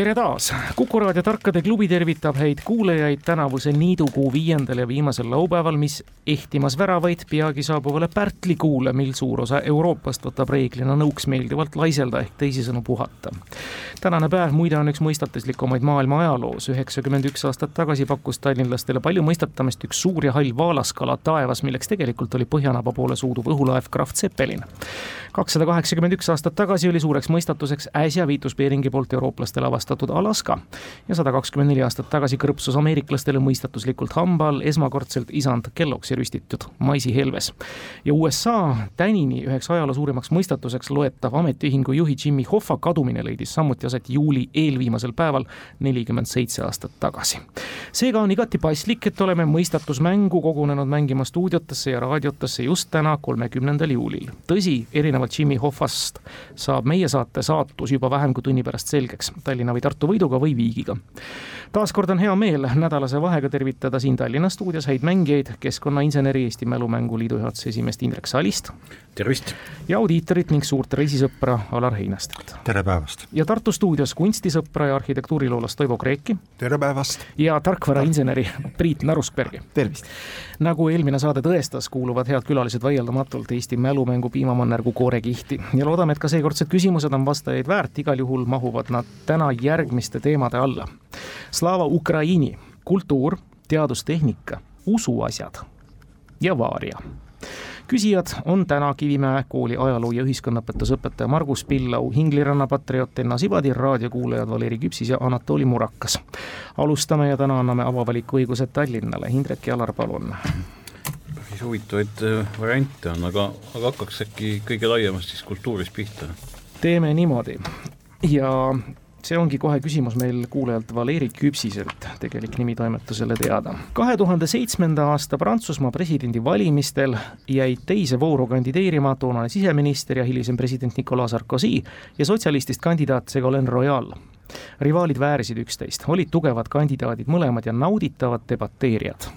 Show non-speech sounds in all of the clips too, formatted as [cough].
tere taas, Kuku raadio Tarkade klubi tervitab häid kuulajaid tänavuse niidukuu viiendal ja viimasel laupäeval, mis ehtimas väravaid peagi saabuvale pärtlikuule, mil suur osa Euroopast võtab reeglina nõuks meeldivalt laiselda ehk teisisõnu puhata. tänane päev muide on üks mõistatuslikumaid maailma ajaloos, üheksakümmend üks aastat tagasi pakkus tallinlastele palju mõistatamist üks suur ja hall vaalaskala taevas, milleks tegelikult oli põhjanaba poole suuduv õhulaev Kraft Zeppelin. kakssada kaheksakümmend üks aastat tagasi oli suureks mõistatuseks äsja Viitus Beeringi poolt eurooplastele avastatud avastatud Alaska ja sada kakskümmend neli aastat tagasi krõpsus ameeriklastele mõistatuslikult hamba all esmakordselt isand Kelloggsi rüstitud maisihelves. ja USA tänini üheks ajaloo suurimaks mõistatuseks loetav ametiühingu juhi Jimmy Hoffa kadumine leidis samuti aset juuli eelviimasel päeval nelikümmend seitse aastat tagasi. seega on igati paslik, et oleme mõistatusmängu kogunenud mängima stuudiotesse ja raadiotesse just täna, kolmekümnendal juulil. tõsi, erinevalt Jimmy Hoffast saab meie saate saatus juba vähem kui tunni pärast selgeks. Tallinna Tallinna või Tartu võiduga või viigiga. taaskord on hea meel nädalase vahega tervitada siin Tallinna stuudios häid mängijaid, keskkonnainseneri Eesti Mälumängu Liidu juhatuse esimeest Indrek Salist. tervist! ja audiitorit ning suurt reisisõpra Alar Heinastet. tere päevast! ja Tartu stuudios kunstisõpra ja arhitektuuriloolast Toivo Kreeki. tere päevast! ja tarkvarainseneri Priit Naruskbergi. tervist! nagu eelmine saade tõestas, kuuluvad head külalised vaieldamatult Eesti mälumängu piimamannergu koorekihti ja loodame, et ka seekordsed küsimused on vastajaid väärt, igal juhul mahuvad nad täna järgmiste teemade alla. Slava Ukraini, kultuur, teadustehnika, usuasjad ja vaaria küsijad on täna Kivimäe kooli ajaloo ja ühiskonnaõpetusõpetaja Margus Pillau, Hingliranna patrioot Enna Sivadi, raadiokuulajad Valeri Küpsis ja Anatoli Murakas. alustame ja täna anname avavaliku õiguse Tallinnale, Hindrek Jalar, palun päris huvitavaid äh, variante on, aga, aga hakkaks äkki kõige laiemast siis kultuurist pihta? teeme niimoodi ja see ongi kohe küsimus meil kuulajalt Valeri Küpsiselt, tegelik nimi toimetusele teada. kahe tuhande seitsmenda aasta Prantsusmaa presidendivalimistel jäid teise vooru kandideerima toonane siseminister ja hilisem president Nicolas Sarkozy ja sotsialistist kandidaat Ségolène Royal. rivaalid väärisid üksteist, olid tugevad kandidaadid mõlemad ja nauditavad debateerijad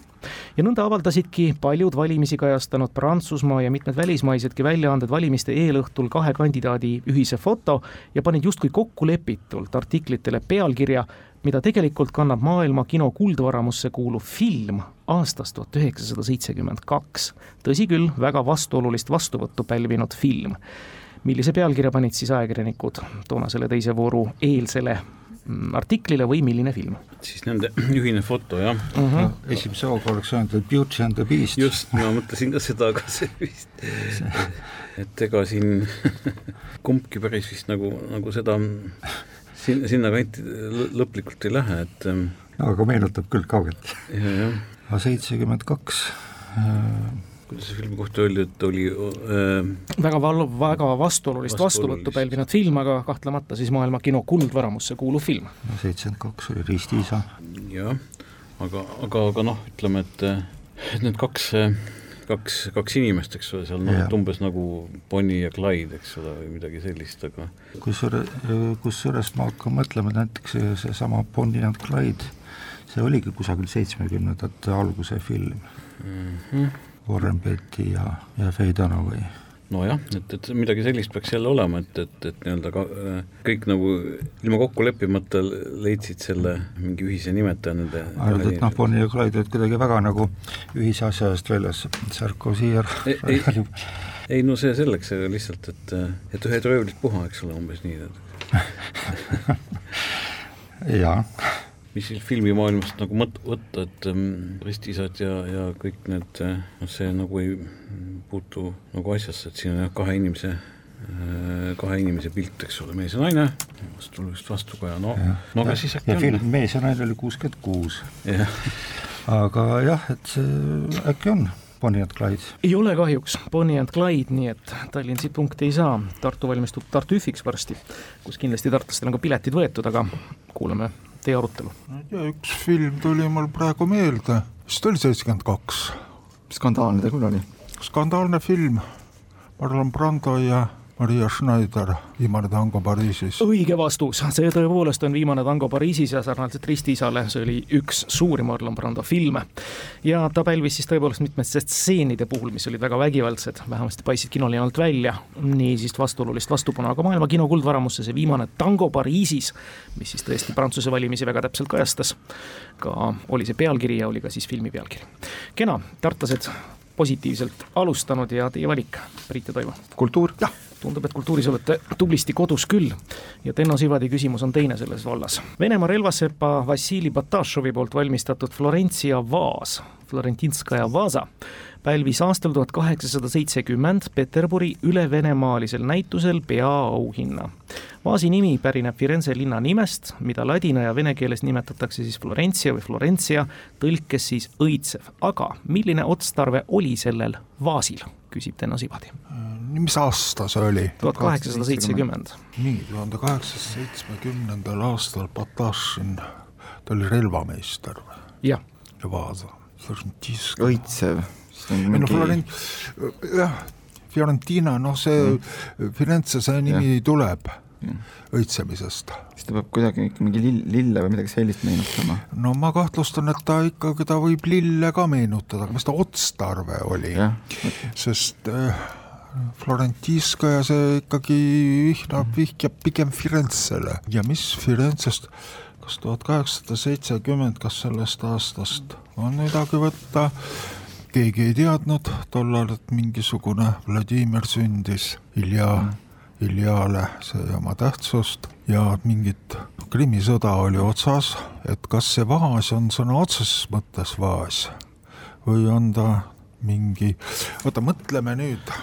ja nõnda avaldasidki paljud valimisi kajastanud Prantsusmaa ja mitmed välismaisedki väljaanded valimiste eelõhtul kahe kandidaadi ühise foto ja panid justkui kokkulepitult artiklitele pealkirja, mida tegelikult kannab maailma kino kuldvaramusse kuuluv film aastast tuhat üheksasada seitsekümmend kaks. tõsi küll, väga vastuolulist vastuvõttu pälvinud film millise pealkirja panid siis ajakirjanikud toonasele teise vooru eelsele artiklile või milline film. siis nende [clears throat] ühine foto, jah uh. Mhm. -huh. No, esimese hooga oleks öelnud, et Beauty and the Beast. just, ma mõtlesin ka seda, aga see vist [laughs] et ega siin [laughs] kumbki päris vist nagu, nagu seda sinna, sinna kanti lõplikult ei lähe, et no, aga meenutab küll kaugelt. aga seitsekümmend kaks äh, kuidas see filmi kohta öeldi, et oli äh, väga val-, väga vastuolulist vastuvõttu pälvinud film, aga kahtlemata siis maailma kino kuldvaramusse kuuluv film. seitsekümmend kaks oli Ristiisa. jah, aga, aga, aga noh, ütleme, et, et need kaks kaks, kaks inimest, eks ole, seal noh, et umbes nagu Bonnie ja Clyde, eks ole, või midagi sellist, aga kusjuures, kusjuures ma hakkan mõtlema, et näiteks seesama Bonnie and Clyde, see oligi kusagil seitsmekümnendate alguse film mm. -hmm Warren Beatty ja, ja Faye Dunaway nojah, et, et midagi sellist peaks jälle olema, et, et, et nii-öelda ka kõik nagu ilma kokku leppimata leidsid selle mingi ühise nimetaja nende arvad, et noh, Bonnie ja Clyde olid kuidagi väga nagu ühise asja eest väljas, Sarkozy ja ei, ei, ei no see selleks, lihtsalt, et, et ühed röövlid puha, eks ole, umbes nii [laughs] jaa mis siis filmimaailmast nagu mõt-, võtta, et ähm, ristisad ja, ja kõik need, äh, noh see nagu ei puutu nagu asjasse, et siin on jah, kahe inimese äh, kahe inimese pilt, eks ole, mees ja naine, vastu just vastukaja, no, no aga siis äkki ja on. film Mees ja naine oli kuuskümmend kuus. aga jah, et see äkki on Bonnie and Clyde? ei ole kahjuks Bonnie and Clyde, nii et Tallinn siit punkti ei saa, Tartu valmistub Tartu Üfiks varsti, kus kindlasti tartlastel on ka piletid võetud, aga kuulame teie arutelu? ma ei tea, üks film tuli mul praegu meelde, vist oli seitsekümmend kaks. skandaalne ta küll oli. skandaalne film, Marlon Brando ja Maria Schneider, Viimane tango Pariisis. õige vastus, see tõepoolest on Viimane tango Pariisis ja sarnaselt Ristiisale, see oli üks suuri Marlon Brando filme. ja ta pälvis siis tõepoolest mitmete stseenide puhul, mis olid väga vägivaldsed, vähemasti paistsid kinoliinalt välja, niisiis vastuolulist vastupanu, aga maailma kino kuldvaramusse see Viimane tango Pariisis, mis siis tõesti Prantsuse valimisi väga täpselt kajastas, ka oli see pealkiri ja oli ka siis filmi pealkiri. kena, tartlased positiivselt alustanud ja teie valik, Priit ja Toivo? kultuur? tundub, et kultuuris olete tublisti kodus küll ja Tenno Sivadi küsimus on teine selles vallas. Venemaa relvasepa Vassili Batašovi poolt valmistatud Florencia vaas, Florentinskaja vaasa, pälvis aastal tuhat kaheksasada seitsekümmend Peterburi ülevenemaalisel näitusel peaauhinna. vaasi nimi pärineb Firenze linna nimest, mida ladina ja vene keeles nimetatakse siis Florencia või Florencia, tõlkes siis õitsev, aga milline otstarve oli sellel vaasil, küsib Tenno Sivadi mis aasta see oli? tuhat kaheksasada seitsekümmend. nii, tuhande kaheksasaja seitsmekümnendal aastal Batašin, ta oli relvameister jah. ja Vaasa. õitsev. Ei no Florent-, jah, Fiorentina, noh see mm. Firenze, see nimi ja. tuleb ja. õitsemisest. siis ta peab kuidagi mingi lill, lille või midagi sellist meenutama? no ma kahtlustan, et ta ikkagi, ta võib lille ka meenutada, aga mis ta otstarve oli, sest äh, Florentiskaja, see ikkagi vihnab, vihjab pigem Firenzele ja mis Firenzest, kas tuhat kaheksasada seitsekümmend, kas sellest aastast on midagi võtta, keegi ei teadnud tollal, et mingisugune Vladimir sündis, Ilja mm., Iljale sai oma tähtsust ja mingit Krimmi sõda oli otsas, et kas see vaas on sõna otseses mõttes vaas või on ta mingi, oota, mõtleme nüüd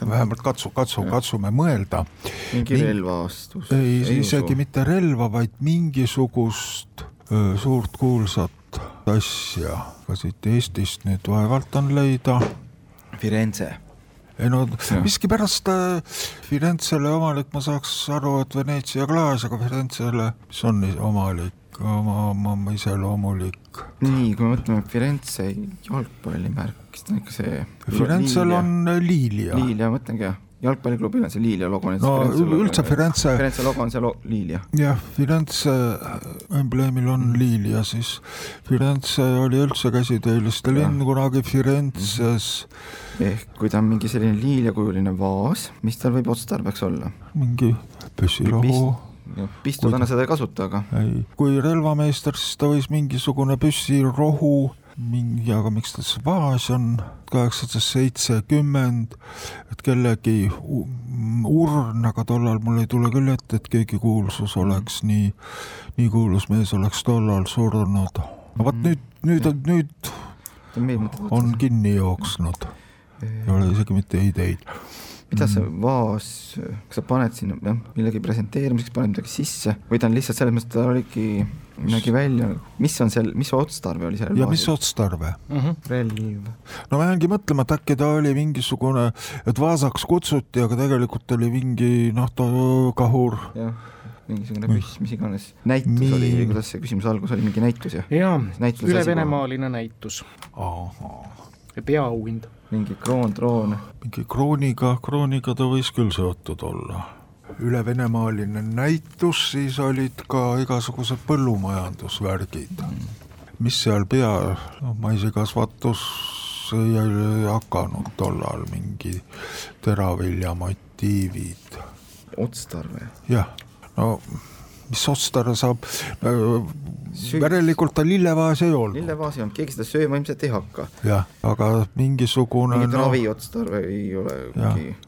vähemalt katsu, katsu, katsume mõelda. mingi Ming... relvastus. ei, ei, isegi mitte relva, vaid mingisugust öö, suurt kuulsat asja, ka siit Eestist nüüd vaevalt on leida. Firenze ei no miskipärast Firenzele omanik, ma saaks aru, et Veneetsia klaas, aga Firenzele, mis on omalik, oma, oma iseloomulik. nii, kui me mõtleme Firenze jalgpallimärk, siis ta on ikka see. Firenzel on Liilia. Liilia, mõtlengi jah jalgpalliklubil on see Liilia logo. no üldse Firenze. Firenze logo on see lo Liilia. jah, Firenze embleemil on mm. Liilia, siis Firenze oli üldse käsitööliste linn kunagi Firenzes mm. -hmm. ehk kui ta on mingi selline liiliakujuline vaas, mis tal võib otstarbeks olla? mingi püssirohu pistu täna seda ei kasuta, aga. ei, kui relvameister, siis ta võis mingisugune püssirohu mingi, aga miks ta siis vaas on, kaheksasada seitsekümmend, et kellegi urn, aga tollal mul ei tule küll ette, et keegi kuulsus oleks nii, nii kuulus mees oleks tollal surnud. no vot nüüd, nüüd on, nüüd on kinni jooksnud, ei ole isegi mitte ideid. Mida see mm. vaas, kas sa paned sinna jah, millegi presenteerimiseks, paned midagi sisse? Või ta on lihtsalt selles mõttes, ta oligi, nägi välja, mis on seal, mis otstarve oli sellel ja mis otstarve mm? -hmm. relv. no ma jäängi mõtlema, et äkki ta oli mingisugune, et vaasaks kutsuti, aga tegelikult oli mingi noh, ta kahur. jah mingisugune püss, mis iganes, näitus Min... oli, kuidas see küsimuse algus oli, mingi näitus jah? jaa, ülevenemaaline näitus. peaauhind mingi kroon, troon. mingi krooniga, krooniga ta võis küll seotud olla. Ülevenemaaline näitus, siis olid ka igasugused põllumajandusvärgid mis seal pea, noh, maisikasvatus ei hakanud tollal mingi teravilja motiivid. otstarve? jah, no mis otstarve saab, järelikult ta lillevaas ei olnud. lillevaas ei olnud, keegi seda sööma ilmselt ei hakka. jah, aga mingisugune mingit no, raviotstarve ei ole.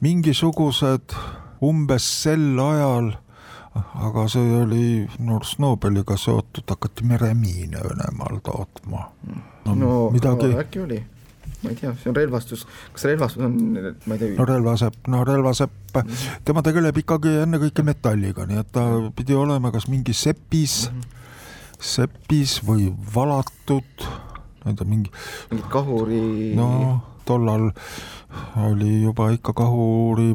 mingisugused umbes sel ajal aga see oli arust Nobeliga seotud, hakati meremiine Venemaal tootma. no, no midagi. äkki oli ma ei tea, see on relvastus, kas relvastus on, ma ei tea. no relvasepp, no relvasepp -hmm. tema tegeleb ikkagi ennekõike metalliga, nii et ta pidi olema kas mingi sepis mm, -hmm. sepis või valatud, ma ei tea, mingi. mingit kahuri. no tollal oli juba ikka kahuri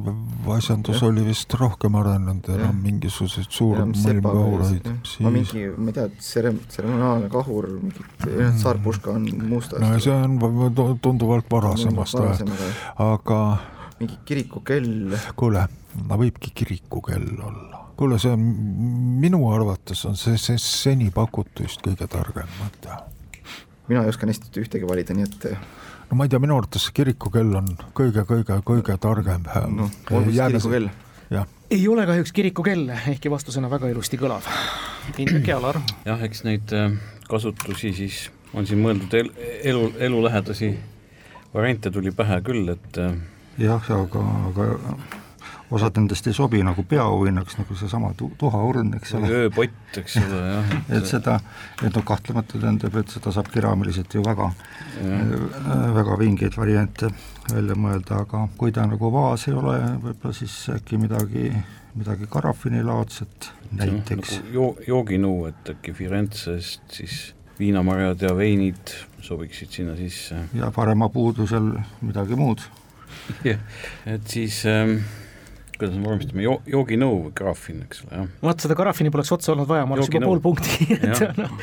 asjandus oli vist rohkem arenenud, enam mingisuguseid suurmõlmkahureid. ma mingi, ma ei tea, tsere-, tseremoniaalne kahur, mingi mm. saarpuška on mustast. no see on tunduvalt varasemast ajast, aga mingi kirikukell. kuule, ta võibki kirikukell olla. kuule, see on, minu arvates on see, see seni pakutuist kõige targem mõte. mina ei oska neist ühtegi valida, nii et no ma ei tea, minu arvates kirikukell on kõige-kõige-kõige targem. noh, olgu siis kirikukell. ei ole kahjuks kirikukell, ehkki vastusena väga ilusti kõlav. Indrek Jalar. jah, eks neid äh, kasutusi siis on siin mõeldud el, elu, elulähedasi variante tuli pähe küll, et äh, jah, aga, aga osad nendest ei sobi nagu peaauhinnaks, nagu seesama tu-, tuhaurn, eks ole. ööpott, eks ole, jah. [laughs] et seda, et noh, kahtlemata tähendab, et seda saab keraamiliselt ju väga, väga vingeid variante välja mõelda, aga kui ta nagu vaas ei ole, võib-olla siis äkki midagi, midagi karafinilaadset näiteks. Nagu joo-, jooginõu, et äkki Firenzest siis viinamarjad ja veinid sobiksid sinna sisse. ja parema puudusel midagi muud. [laughs] jah, et siis ähm, kuidas me vormistame jo-, jooginõu karaffin, eks ole, jah. vot seda karaffini poleks otsa olnud vaja, ma oleks juba pool punkti [laughs] noh,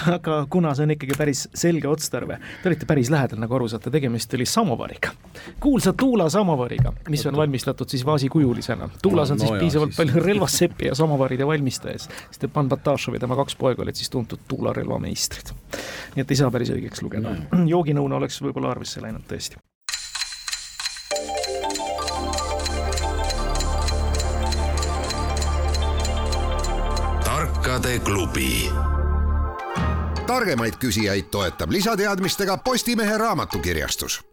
aga kuna see on ikkagi päris selge otstarve, te olite päris lähedal, nagu aru saate, tegemist oli samovariga. kuulsa Tuula samovariga, mis on valmistatud siis vaasikujulisena. Tuulas on no, siis no, piisavalt siis... palju relvassepi ja samovaride valmistajaid. Stepan Batašov ja tema kaks poega olid siis tuntud Tuula relvameistrid. nii et ei saa päris õigeks lugeda no.. jooginõuna oleks võib-olla arvesse läinud tõesti. Tarkade klubi. targemaid küsijaid toetab lisateadmistega Postimehe raamatukirjastus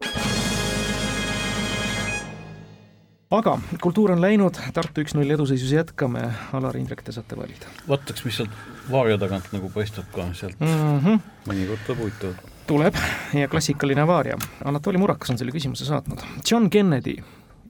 aga kultuur on läinud, Tartu üks-null eduseisus jätkame, Alar Indrek, te saate valida. vaataks, mis sealt vaaria tagant nagu paistab ka sealt mm -hmm. mõnikord tuleb huvitav. tuleb ja klassikaline vaaria, Anatoli Murakas on selle küsimuse saatnud. John Kennedy,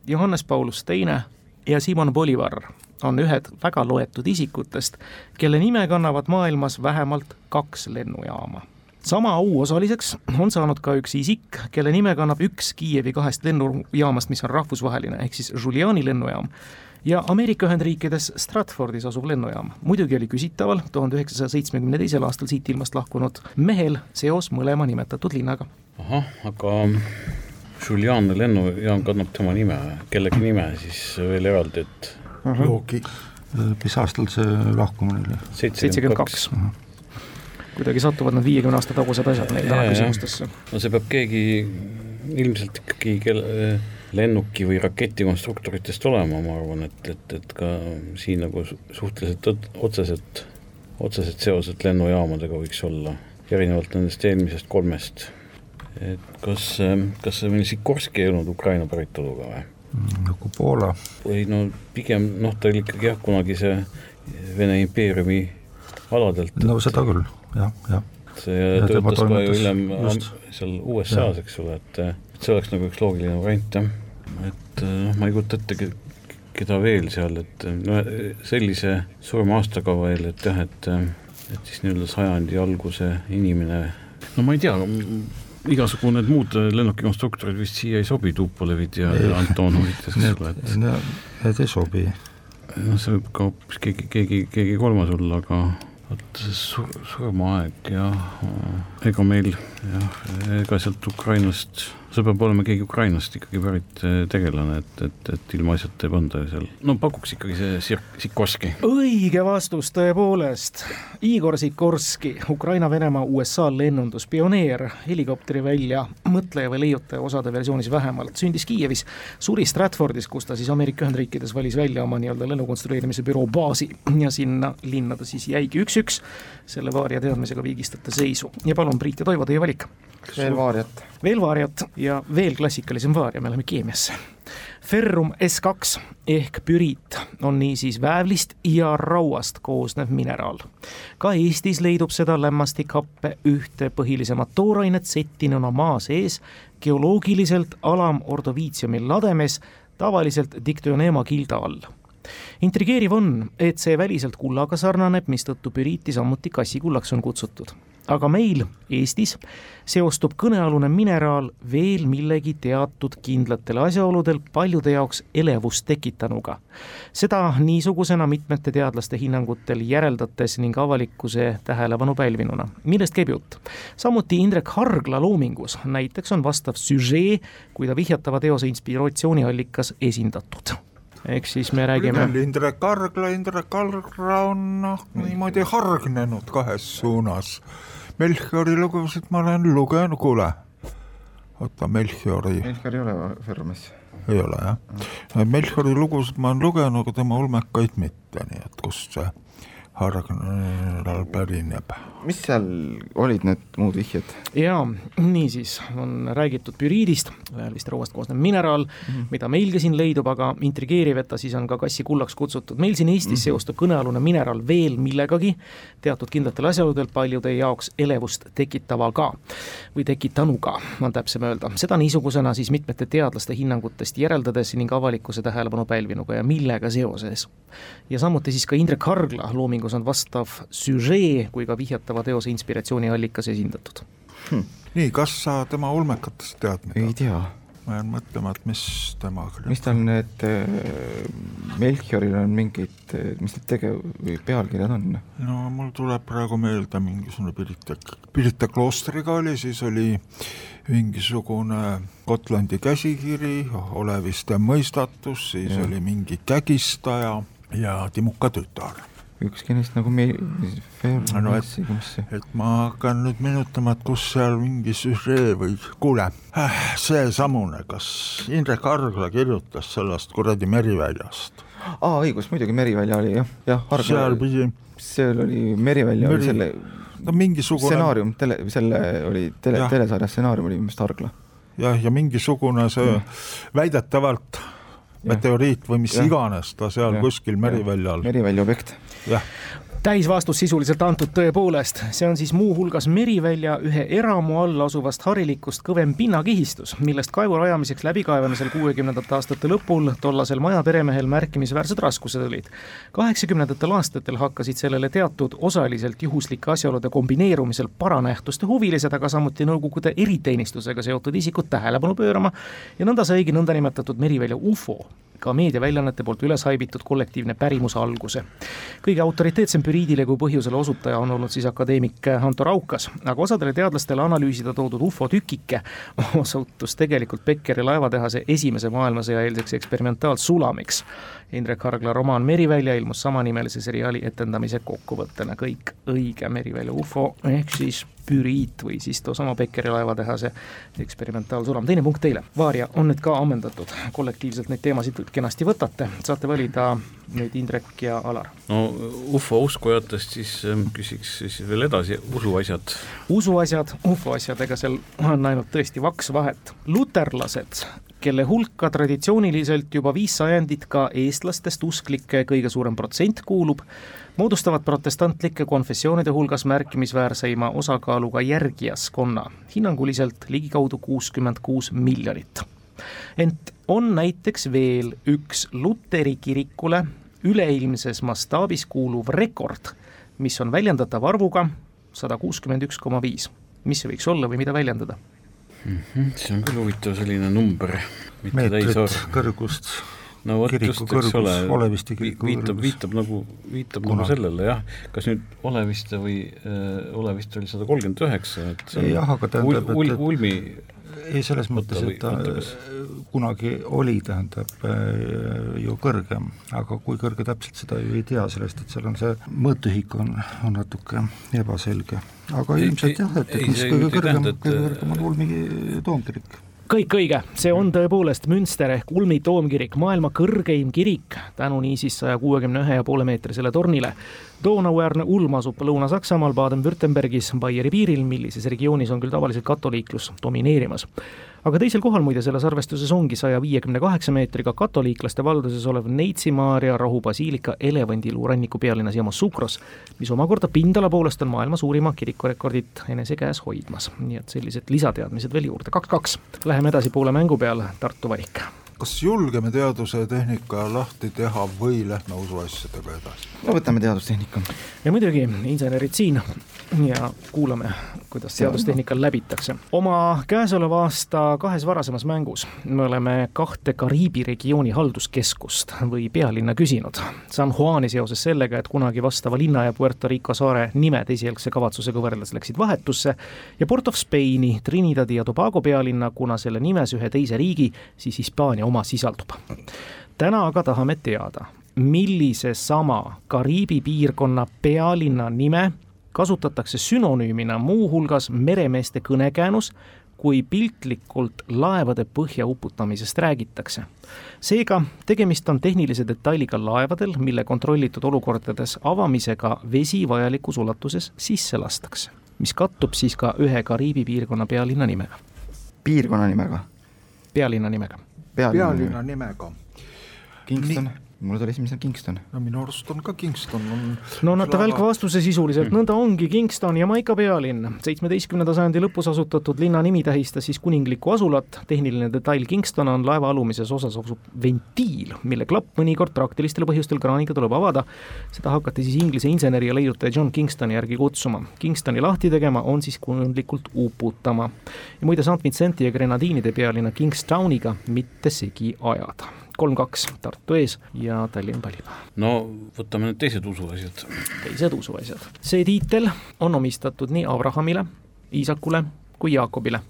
Johannes Paulus Teine ja Simon Bolivar on ühed väga loetud isikutest, kelle nime kannavad maailmas vähemalt kaks lennujaama. sama au osaliseks on saanud ka üks isik, kelle nime kannab üks Kiievi kahest lennujaamast, mis on rahvusvaheline, ehk siis Giuliani lennujaam ja Ameerika Ühendriikides Stratfordis asuv lennujaam. muidugi oli küsitaval tuhande üheksasaja seitsmekümne teisel aastal siit ilmast lahkunud mehel seos mõlema nimetatud linnaga. ahah, aga Giuliani lennujaam kannab tema nime, kellegi nime siis veel eraldi, et -huh. joogi. mis aastal see lahkumine oli? seitsekümmend kaks. kuidagi satuvad need viiekümne aasta tagused asjad meil täna küsimustesse. no see peab keegi ilmselt ikkagi kelle lennuki või raketi konstruktoritest olema, ma arvan, et, et, et ka siin nagu suhteliselt otsesed, otsesed seosed lennujaamadega võiks olla, erinevalt nendest eelmisest kolmest. et kas, kas see meil Sikorski ei olnud Ukraina päritoluga või? Nagu Poola. ei no pigem noh, ta oli ikkagi jah, kunagi see Vene impeeriumi aladelt. no seda küll, jah, jah. see ja töötas ka ju hiljem seal USA-s, eks ole, et, see oleks nagu üks loogiline variant jah. et noh, ma ei kujuta ette, keda veel seal, et no sellise surma aastaga veel, et jah, et et siis nii-öelda sajandi alguse inimene, no ma ei tea, igasugu need muud lennukikonstruktorid vist siia ei sobi, Tupolevid ja, ja Antonovid, eks ole, et need ei sobi. noh, see võib ka hoopis keegi, keegi, keegi kolmas olla, aga vot surmaaeg ja ega meil jah, ega sealt Ukrainast see peab olema keegi Ukrainast ikkagi pärit eh, tegelane, et, et, et ilmaasjata ei panda seal, no pakuks ikkagi see Sir-, Sikorski. õige vastus tõepoolest, Igor Sikorski, Ukraina-Venemaa USA lennunduspioneer, helikopteri välja mõtleja või leiutaja osade versioonis vähemalt, sündis Kiievis, suri Stratfordis, kus ta siis Ameerika Ühendriikides valis välja oma nii-öelda lennukonstrueerimise büroo baasi ja sinna linna ta siis jäigi. Üks-üks, selle vaaria teadmisega viigistate seisu. Ja palun, Priit ja Toivo, teie valik veel vaariat. veel vaariat ja veel klassikalisem vaaria, me läheme keemiasse. Ferrum S2 ehk püriit on niisiis väävlist ja rauast koosnev mineraal. ka Eestis leidub seda lämmastikhappe ühte põhilisemat toorainet settinuna maa sees geoloogiliselt alamordoviitsiumi lademes, tavaliselt Dictyonema kilda all intrigeeriv on, et see väliselt kullaga sarnaneb, mistõttu püriiti samuti kassikullaks on kutsutud aga meil Eestis seostub kõnealune mineraal veel millegi teatud kindlatel asjaoludel paljude jaoks elevust tekitanuga. seda niisugusena mitmete teadlaste hinnangutel järeldates ning avalikkuse tähelepanu pälvinuna. millest käib jutt? samuti Indrek Hargla loomingus näiteks on vastav süžee, kui ta vihjatava teose inspiratsiooniallikas esindatud ehk siis me räägime. Indrek Hargla, Indrek Hargla on noh, niimoodi hargnenud kahes suunas Melchiori lugusid ma olen lugenud, kuule, oota Melchiori. Melchior ei ole Fermes. ei ole jah, Melchiori lugusid ma olen lugenud, aga tema ulmekaid mitte, nii et kust see Hargnal pärineb. mis seal olid need muud vihjed? jaa, niisiis on räägitud püriidist, väävlist rauast koosnev mineraal mm, -hmm. mida meilgi siin leidub, aga intrigeeriv, et ta siis on ka kassi kullaks kutsutud. meil siin Eestis mm -hmm. seostub kõnealune mineraal veel millegagi, teatud kindlatel asjaoludel paljude jaoks elevust tekitavaga või tekitanuga, on täpsem öelda. seda niisugusena siis mitmete teadlaste hinnangutest järeldades ning avalikkuse tähelepanu pälvinuga ja millega seoses. ja samuti siis ka Indrek Hargla loomingu mängus on vastav süžee kui ka vihjatava teose inspiratsiooniallikas esindatud hm.. nii, kas sa tema ulmekatest tead midagi? ei tea. ma jään mõtlema, et mis temaga mis tal need äh,, Melchioril on mingid, äh, mis need tegev-, või pealkirjad on? no mul tuleb praegu meelde mingisugune Pirita, Pirita kloostriga oli, siis oli mingisugune Gotlandi käsikiri, Oleviste mõistatus, siis ja. oli mingi kägistaja ja Timuka tütar ükski neist nagu me-, no et, et ma hakkan nüüd meenutama, et kus seal mingi süžee või kuule äh,, seesamune, kas Indrek Argla kirjutas sellest kuradi Meriväljast? aa, õigus, muidugi Merivälja oli jah, jah, Argla seal pidi seal oli Merivälja Meri... oli selle no mingisugune stsenaarium, tele, selle oli tele, telesarja stsenaarium oli minu meelest Argla. jah, ja mingisugune see ja. väidetavalt meteoriit või mis ja. iganes ta seal ja. kuskil Meriväljal. Merivälja objekt. jah täisvastus sisuliselt antud tõepoolest, see on siis muuhulgas Merivälja ühe eramu all asuvast harilikust kõvem pinnakihistus, millest kaevu rajamiseks läbikaevamisel kuuekümnendate aastate lõpul tollasel majaperemehel märkimisväärsed raskused olid. kaheksakümnendatel aastatel hakkasid sellele teatud osaliselt juhuslike asjaolude kombineerumisel paranähtuste huvilised, aga samuti Nõukogude eriteenistusega seotud isikud tähelepanu pöörama ja nõnda saigi nõndanimetatud Merivälja ufo ka meediaväljaannete poolt üles haibitud kollektiivne pärimus alguse. kõige autoriteetsem püriidile kui põhjusele osutaja on olnud siis akadeemik Anto Raukas, aga osadele teadlastele analüüsida toodud ufo tükike [laughs] osutus tegelikult Beckeri laevatehase esimese maailmasõja eelseks eksperimentaalsulamiks. Indrek Hargla romaan Merivälja ilmus samanimelise seriaali etendamise kokkuvõttena, kõik õige Merivälja ufo ehk siis püriit või siis toosama Beckeri laevatehase eksperimentaalsulam. teine punkt teile, Vaaria on nüüd ka ammendatud, kollektiivselt neid teemasid kenasti võtate, saate valida nüüd Indrek ja Alar. no ufo uskujatest siis ähm, küsiks siis veel edasi usuasjad. usuasjad, ufoasjad, ega seal on ainult tõesti vaks vahet. luterlased kelle hulka traditsiooniliselt juba viis sajandit ka eestlastest usklike kõige suurem protsent kuulub, moodustavad protestantlike konfessioonide hulgas märkimisväärseima osakaaluga järgijaskonna, hinnanguliselt ligikaudu kuuskümmend kuus miljonit. ent on näiteks veel üks Luteri kirikule üleilmses mastaabis kuuluv rekord, mis on väljendatav arvuga sada kuuskümmend üks koma viis. mis see võiks olla või mida väljendada mm? -hmm, see on küll huvitav selline number, täisarv. kõrgust no vot just, eks ole, viitab, viitab nagu, viitab Kuna? nagu sellele jah, kas nüüd Oleviste või äh, Oleviste oli sada kolmkümmend üheksa, et see on jah, aga tähendab, ul, et ulmi ei, selles mõttes, et ta kas... kunagi oli, tähendab äh, ju kõrgem, aga kui kõrge täpselt, seda ju ei tea, sellest, et seal on see mõõtühik on, on natuke ebaselge. aga ilmselt jah, et, et mis kõige kõrgem, kõige kõrgem on Ulmi toomkirik kõik õige, see on tõepoolest Münster ehk Ulmi toomkirik, maailma kõrgeim kirik, tänu niisiis saja kuuekümne ühe ja poole meetrisele tornile. Donauäärne ulm asub Lõuna-Saksamaal Baden-Württembergis Baieri piiril, millises regioonis on küll tavaliselt katoliiklus domineerimas aga teisel kohal muide selles arvestuses ongi saja viiekümne kaheksa meetriga katoliiklaste valduses olev Neitsi Maarja rahubasiilika elevandiluu ranniku pealinnas Yamoussoukros, mis omakorda pindala poolest on maailma suurima kirikurekordit enese käes hoidmas. nii et sellised lisateadmised veel juurde, kaks-kaks. Läheme edasi poole mängu peale, Tartu valik kas julgeme teaduse ja tehnika lahti teha või lähme usuasjadega edasi? no võtame teadustehnika. ja muidugi insenerid siin ja kuulame, kuidas teadustehnikal läbitakse. oma käesoleva aasta kahes varasemas mängus me oleme kahte Kariibi regiooni halduskeskust või pealinna küsinud. San Juani seoses sellega, et kunagi vastava linna ja Puerto Rico saare nimed esialgse kavatsusega võrreldes läksid vahetusse ja Port of Spaini, Trinidadi ja Tobago pealinna, kuna selle nimes ühe teise riigi, siis Hispaania oma sisaldub. täna aga tahame teada, millise sama Kariibi piirkonna pealinna nime kasutatakse sünonüümina muuhulgas meremeeste kõnekäänus, kui piltlikult laevade põhja uputamisest räägitakse. seega tegemist on tehnilise detailiga laevadel, mille kontrollitud olukordades avamisega vesi vajalikus ulatuses sisse lastakse, mis kattub siis ka ühe Kariibi piirkonna pealinna nimega. piirkonna nimega? pealinna nimega. pealinna, pealinna nimega. Kingston mulle tuli esimesena Kingston. no minu arust on ka Kingston on. no annate välk vastuse sisuliselt, nõnda ongi Kingston, Jamaica pealinn. seitsmeteistkümnenda sajandi lõpus asutatud linna nimi tähistas siis kuninglikku asulat. tehniline detail Kingston on laeva alumises osas asub ventiil, mille klapp mõnikord praktilistel põhjustel kraaniga tuleb avada. seda hakati siis Inglise inseneri ja leiutaja John Kingstoni järgi kutsuma. Kingstoni lahti tegema on siis kujundlikult uputama. ja muide, St Vincenti ja Grenadiinide pealinna Kingstowniga mitte segi ajada kolm-kaks Tartu ees ja Tallinn valib. no võtame need teised usuasjad. teised usuasjad. see tiitel on omistatud nii Abrahamile, Iisakule kui Jaakobile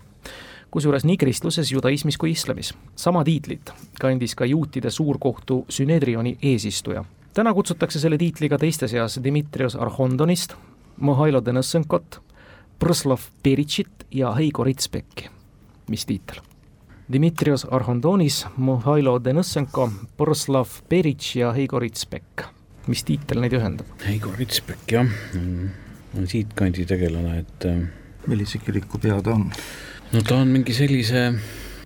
kusjuures nii kristluses, judaismis kui islamis. sama tiitlit kandis ka juutide suurkohtu Sünedrioni eesistuja. täna kutsutakse selle tiitliga teiste seas Dmitrios Arhondonist, Mihhailo Denõssenkot, Prõslav Peritšit ja Heigo Ritspekki. mis tiitel? Dmitrios Arhondonis, Mihhailo Denõssenko, Borislav Peritš ja Heigo Ritspek. mis tiitel neid ühendab? Heigo Ritspek jah, on siitkandi tegelane, et äh, millise kiriku pea ta on? no ta on mingi sellise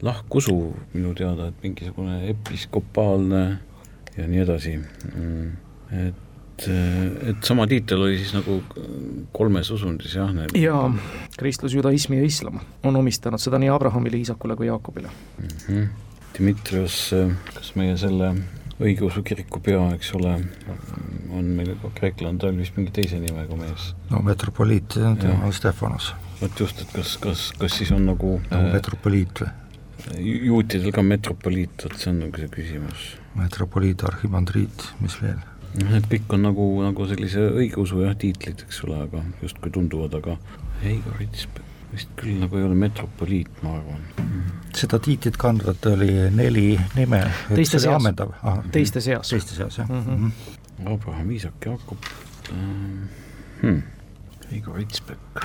lahkusu minu teada, et mingisugune episkopaalne ja nii edasi, mm, et et, et sama tiitel oli siis nagu kolmes usundis jah need...? jaa, kristlus, judaism ja islam on omistanud seda nii Abrahamile, Iisakule kui Jaakobile mm. -hmm. Dimitrios, kas meie selle õigeusu kiriku pea, eks ole, on meil ka kreeklane, ta oli vist mingi teise nimega mees. no metropoliit, tema on Stefanos. vot just, et kas, kas, kas siis on nagu nagu äh, metropoliit või? juutidel ka metropoliit, vot see on nagu see küsimus. metropoliit, arhimandriit, mis veel? Need kõik on nagu, nagu sellise õigeusu jah, tiitlid, eks ole, aga justkui tunduvad, aga Heigo Ritsberg vist küll nagu ei ole metropoliit, ma arvan mm.. seda tiitlit kandvat oli neli nime. teiste seas, teiste seas. teiste seas, jah mm. -hmm. Abraham, Iisak, Jakob ähm, hmm.. Heigo Ritsberg.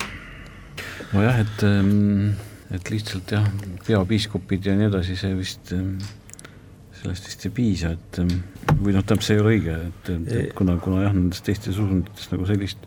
nojah, et, ähm, et lihtsalt jah, peapiiskopid ja nii edasi, see vist ähm, sellest vist ei piisa, et või noh, tähendab, see ei ole õige, et, et kuna, kuna jah, nendes teistes usundites nagu sellist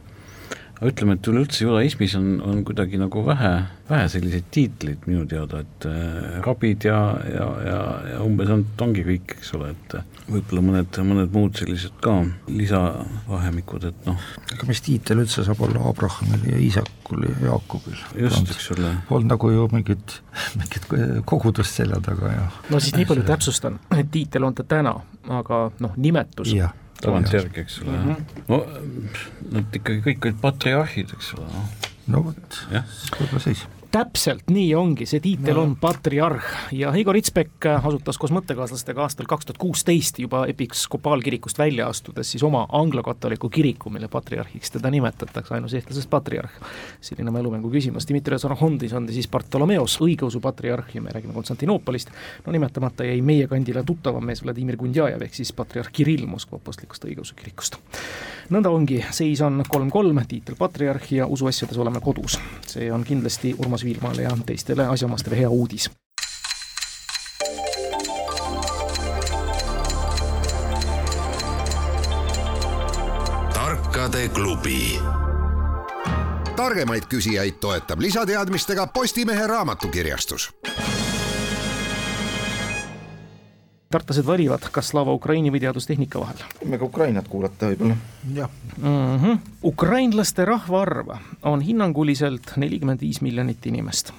aga ütleme, et üleüldse judaismis on, on kuidagi nagu vähe, vähe selliseid tiitleid minu teada, et äh, rabid ja, ja, ja, ja umbes on, ongi kõik, eks ole, et võib-olla mõned, mõned muud sellised ka lisavahemikud, et noh. aga mis tiitel üldse saab olla Abrahamil ja Iisakul ja Jaakobil? just, eks ole. Polnud nagu ju mingit, mingit kogudust selja taga ja no siis nii palju täpsustan, et tiitel on ta täna, aga noh, nimetus ja tagantjärgi, eks ole mm, -hmm. no nad ikkagi kõik olid patriarhid, eks ole, noh. no vot, võib-olla siis täpselt nii ongi, see tiitel no. on patriarh ja Igor Itsbek asutas koos mõttekaaslastega aastal kaks tuhat kuusteist juba episkopaalkirikust välja astudes siis oma anglokatoliku kiriku, mille patriarhiks teda nimetatakse, ainus eestlasest patriarh. selline mälumängu küsimus, Dmitrios Arhondis on ta siis Bartolomeos, õigeusu patriarh ja me räägime Konstantinoopolist, no nimetamata jäi meie kandile tuttavam mees Vladimir Gundjajev ehk siis patriarh Kirill Moskva apostlikust õigeusu kirikust. nõnda ongi, seis on kolm-kolm, tiitel patriarh ja usuasjades oleme kodus. see on kindlasti Urmas Toomas Viilmale ja teistele asjaomastele hea uudis. tarkade klubi targemaid küsijaid toetab lisateadmistega Postimehe raamatukirjastus tartlased valivad, kas Slava Ukraini või teadustehnika vahel. võime ka Ukrainat kuulata võib-olla. jah mm -hmm.. ukrainlaste rahvaarv on hinnanguliselt nelikümmend viis miljonit inimest.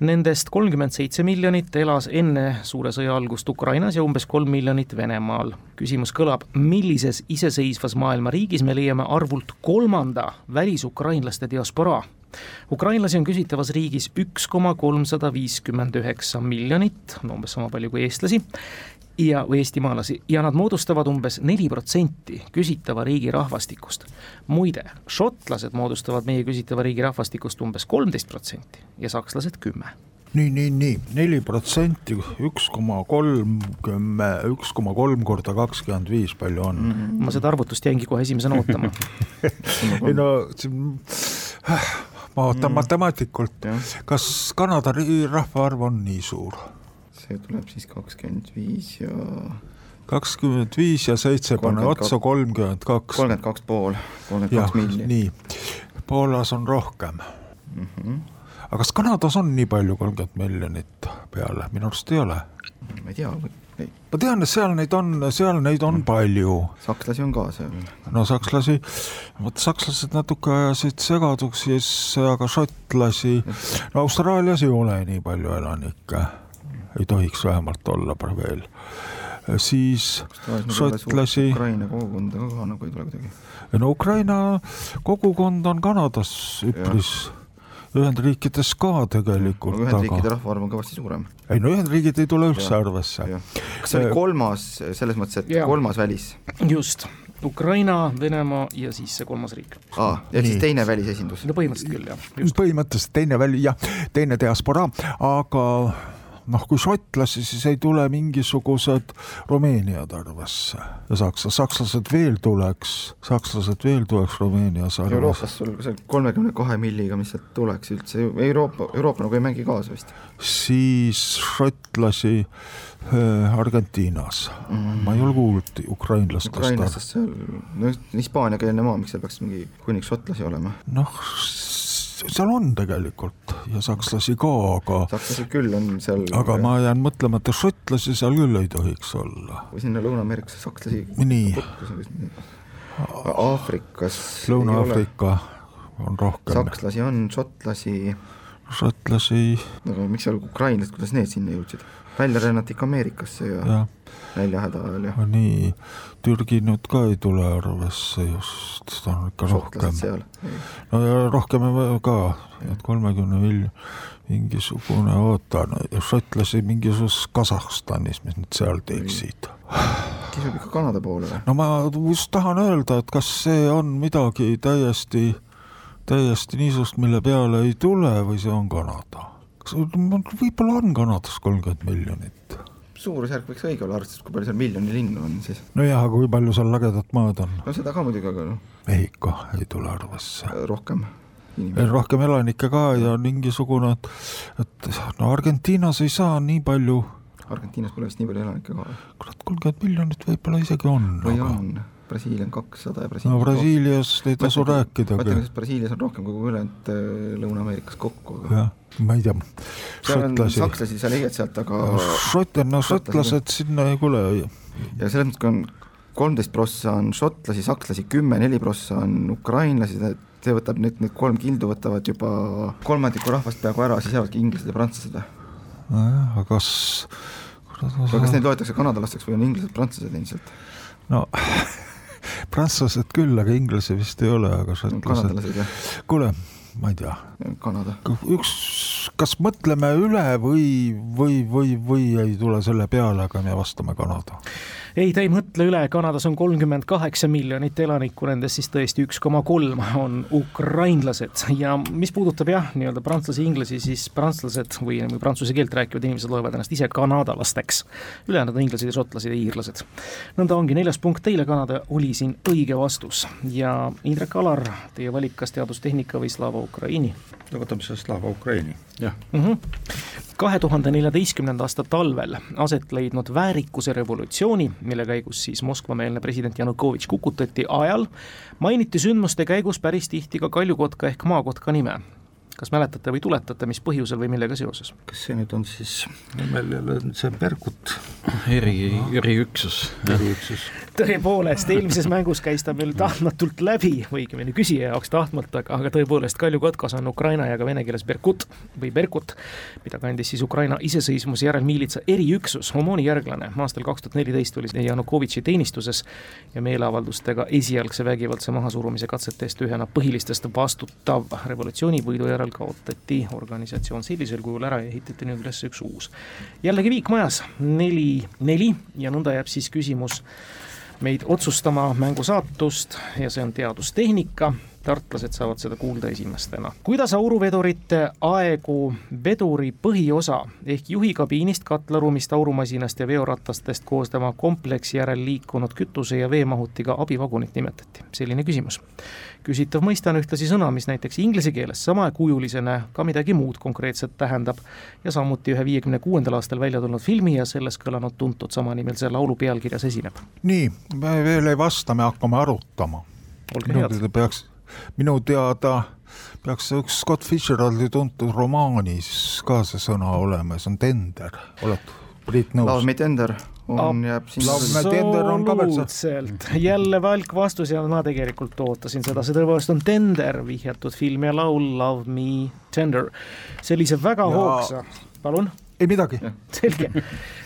Nendest kolmkümmend seitse miljonit elas enne suure sõja algust Ukrainas ja umbes kolm miljonit Venemaal. küsimus kõlab, millises iseseisvas maailma riigis me leiame arvult kolmanda välisukrainlaste diasporaa? Ukrainlasi on küsitavas riigis üks koma kolmsada viiskümmend üheksa miljonit, umbes sama palju kui eestlasi, ja, või eestimaalasi ja nad moodustavad umbes neli protsenti küsitava riigi rahvastikust. muide, šotlased moodustavad meie küsitava riigi rahvastikust umbes kolmteist protsenti ja sakslased kümme nii, nii, nii, neli protsenti, üks koma kolmkümme, üks koma kolm korda kakskümmend viis, palju on mm? -hmm. ma seda arvutust jäingi kohe esimesena ootama [laughs] ei no siin ma ootan mm. matemaatikult, kas Kanada rahvaarv on nii suur? see tuleb siis kakskümmend viis ja kakskümmend viis ja seitse pane otsa, kolmkümmend kaks. kolmkümmend kaks pool, kolmkümmend kaks miljonit. nii, Poolas on rohkem mm. -hmm. aga kas Kanadas on nii palju, kolmkümmend miljonit peale, minu arust ei ole. ma ei tea, ma tean, et seal neid on, seal neid on palju. sakslasi on ka seal. no sakslasi, vot sakslased natuke ajasid segaduks siis, aga šotlasi, no Austraalias ei ole nii palju elanikke ei tohiks vähemalt olla veel. siis šotlasi. Ukraina kogukonda ka nagu ei tule kuidagi. no Ukraina kogukond on Kanadas üpris Ühendriikides ka tegelikult. Ühendriikide rahvaarv on kõvasti suurem. ei no Ühendriigid ei tule üldse arvesse. kas see oli kolmas, selles mõttes, et ja. kolmas välis? just, Ukraina, Venemaa ja siis see kolmas riik. aa, ehk siis teine välisesindus? no põhimõtteliselt küll, jah. põhimõtteliselt teine väli, jah, teine diasporaa, aga noh, kui šotlasi, siis ei tule mingisugused Rumeeniad arvesse ja saksa, sakslased veel tuleks, sakslased veel tuleks Rumeenias arvesse. Euroopas sul see kolmekümne kahe milliga, mis sealt tuleks üldse, Euroopa, Euroopa nagu ei mängi kaasa vist. siis šotlasi äh, Argentiinas mm., ma ei ole kuulnud ukrainlastest. ukrainlastest seal, no hispaaniakeelne maa, miks seal peaks mingi hunnik šotlasi olema? noh, seal on tegelikult ja sakslasi ka, aga sakslasi küll on seal aga ma jään mõtlema, et šotlasi seal küll ei tohiks olla. või sinna Lõuna-Ameerikasse sakslasi nii. Aafrikas Lõuna-Aafrika on rohkem. sakslasi on, šotlasi šotlasi aga miks seal ukrainlased, kuidas need sinna jõudsid? välja rännati ikka Ameerikasse ja, ja. näljahäda ajal ja. nii, Türgi nüüd ka ei tule arvesse just, ta on ikka rohkem. no ja rohkem ka, et kolmekümne miljoni, mingisugune, oota, šotlasi mingisuguses Kasahstanis, mis nad seal teeksid. kisub ikka Kanada poole või? no ma just tahan öelda, et kas see on midagi täiesti, täiesti niisugust, mille peale ei tule või see on Kanada? kas võib-olla on Kanadas kolmkümmend miljonit? suurusjärk võiks õige olla, arvestades, kui palju seal miljoni linnu on siis. nojah, aga kui palju seal lagedat maad on? no seda ka muidugi, aga noh. Mehhiko ei tule arvesse. Äh, rohkem. rohkem elanikke ka ja mingisugune, et, et no Argentiinas ei saa nii palju. Argentiinas pole vist nii palju elanikke ka. kurat, kolmkümmend miljonit võib-olla isegi on. või aga... on Brasiilia on kakssada ja Brasiilias no Brasiilias ei tasu rääkidagi. ma ütlen, et Brasiilias on rohkem kui ülejäänud äh, Lõuna-Ameerikas kokku, jah, ma ei tea. sakslasi, sa leiad sealt, aga šot-, no šotlased sinna ei tule. ja selles mõttes, kui on kolmteist prossa on šotlasi, sakslasi kümme, neli prossa on ukrainlasi, see võtab nüüd, need kolm kildu võtavad juba kolmandiku rahvast peaaegu ära, siis jäävadki inglased ja prantslased või? nojah, aga kas aga kas neid loetakse kanadalasteks või on inglased-prantslased endiselt? no prantslased küll, aga inglasi vist ei ole, aga šotlased. kuule, ma ei tea. Kanada. üks, kas mõtleme üle või, või, või, või ei tule selle peale, aga me vastame Kanada ei, ta ei mõtle üle, Kanadas on kolmkümmend kaheksa miljonit elanikku, nendest siis tõesti üks koma kolm on ukrainlased ja mis puudutab jah, nii-öelda prantslasi, inglasi, siis prantslased või, või prantsuse keelt rääkivad inimesed loevad ennast ise kanadalasteks. ülejäänud on inglased ja šotlased ja iirlased. nõnda ongi, neljas punkt teile, Kanada oli siin õige vastus ja Indrek Alar, teie valik, kas teadustehnika või Slava Ukraini? no võtame siis Slava Ukraini. jah mm -hmm kahe tuhande neljateistkümnenda aasta talvel aset leidnud väärikuse revolutsiooni, mille käigus siis Moskva-meelne president Janukovitš kukutati ajal, mainiti sündmuste käigus päris tihti ka kaljukotka ehk maakotka nime. Kas mäletate või tuletate, mis põhjusel või millega seoses? kas see nüüd on siis, meil jälle see Berkut eri, eriüksus. eriüksus. tõepoolest, eelmises mängus käis ta meil tahtmatult läbi õigemini küsija jaoks tahtmata, aga, aga tõepoolest Kalju Kotkas on ukraina ja ka vene keeles Berkut või Berkut, mida kandis siis Ukraina iseseisvumise järel miilitsa eriüksus, Omoni järglane. aastal kaks tuhat neliteist oli Janukovitši teenistuses ja meeleavaldustega esialgse vägivaldse mahasurumise katsete eest ühena põhilistest vastutav. revolutsioonivõidu järel kaotati organisatsioon sellisel kujul ära ja ehitati nüüd üles üks uus. jällegi viik majas, neli, neli ja nõnda jääb siis küsimus meid otsustama mängu saatust ja see on teadustehnika. Tartlased saavad seda kuulda esimestena. kuidas auruvedurite aegu veduri põhiosa ehk juhi kabiinist, katlaruumist, aurumasinast ja veoratastest koosneva kompleksi järel liikunud kütuse ja veemahutiga abivagunit nimetati? selline küsimus. küsitav mõiste on ühtlasi sõna, mis näiteks inglise keeles samakujulisena ka midagi muud konkreetset tähendab ja samuti ühe viiekümne kuuendal aastal välja tulnud filmi ja selles kõlanud tuntud samanimelise laulu pealkirjas esineb. nii, me veel ei vasta, me hakkame arutama. olge head. peaks, minu teada peaks üks Scott Fitzgeraldi tuntud romaanis ka see sõna olema, see on tender, oled Priit Love nõus? me tender on, jääb Love sinna me- Tender on ka veel see- absoluutselt, jälle välk vastus ja ma tegelikult ootasin seda, see tõepoolest on Tender vihjatud film ja laul Love me tender. sellise väga Ja- hoogsa, palun ei midagi, [laughs] selge,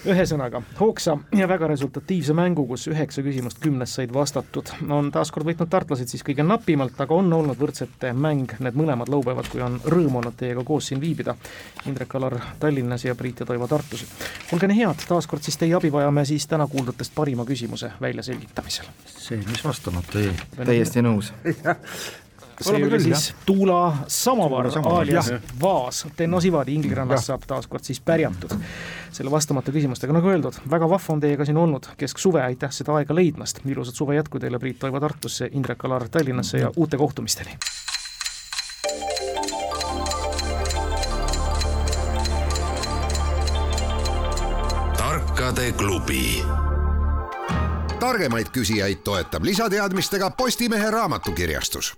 ühesõnaga hoogsa ja väga resultatiivse mängu, kus üheksa küsimust kümnest said vastatud, on taaskord võitnud tartlased siis kõige napimalt, aga on olnud võrdsete mäng need mõlemad laupäevad, kui on rõõm olnud teiega koos siin viibida. Indrek Alar Tallinnas ja Priit ja Toivo Tartus. olge nii head, taaskord siis teie abi vajame siis täna kuuldutest parima küsimuse väljaselgitamisel. see, mis vastamata jäi. täiesti nõus. [laughs] see Oleme oli küll, siis Tuula Samovar Tuula Samovar, alias jah. Vaas, Tenno Sivadi Inglirannast saab taaskord siis pärjatud selle vastamata küsimustega, nagu öeldud, väga vahva on teiega siin olnud kesksuve, aitäh seda aega leidmast, ilusat suve jätku teile, Priit Toivo Tartusse, Indrek Alar Tallinnasse ja uute kohtumisteni! tarkade klubi. targemaid küsijaid toetab lisateadmistega Postimehe raamatukirjastus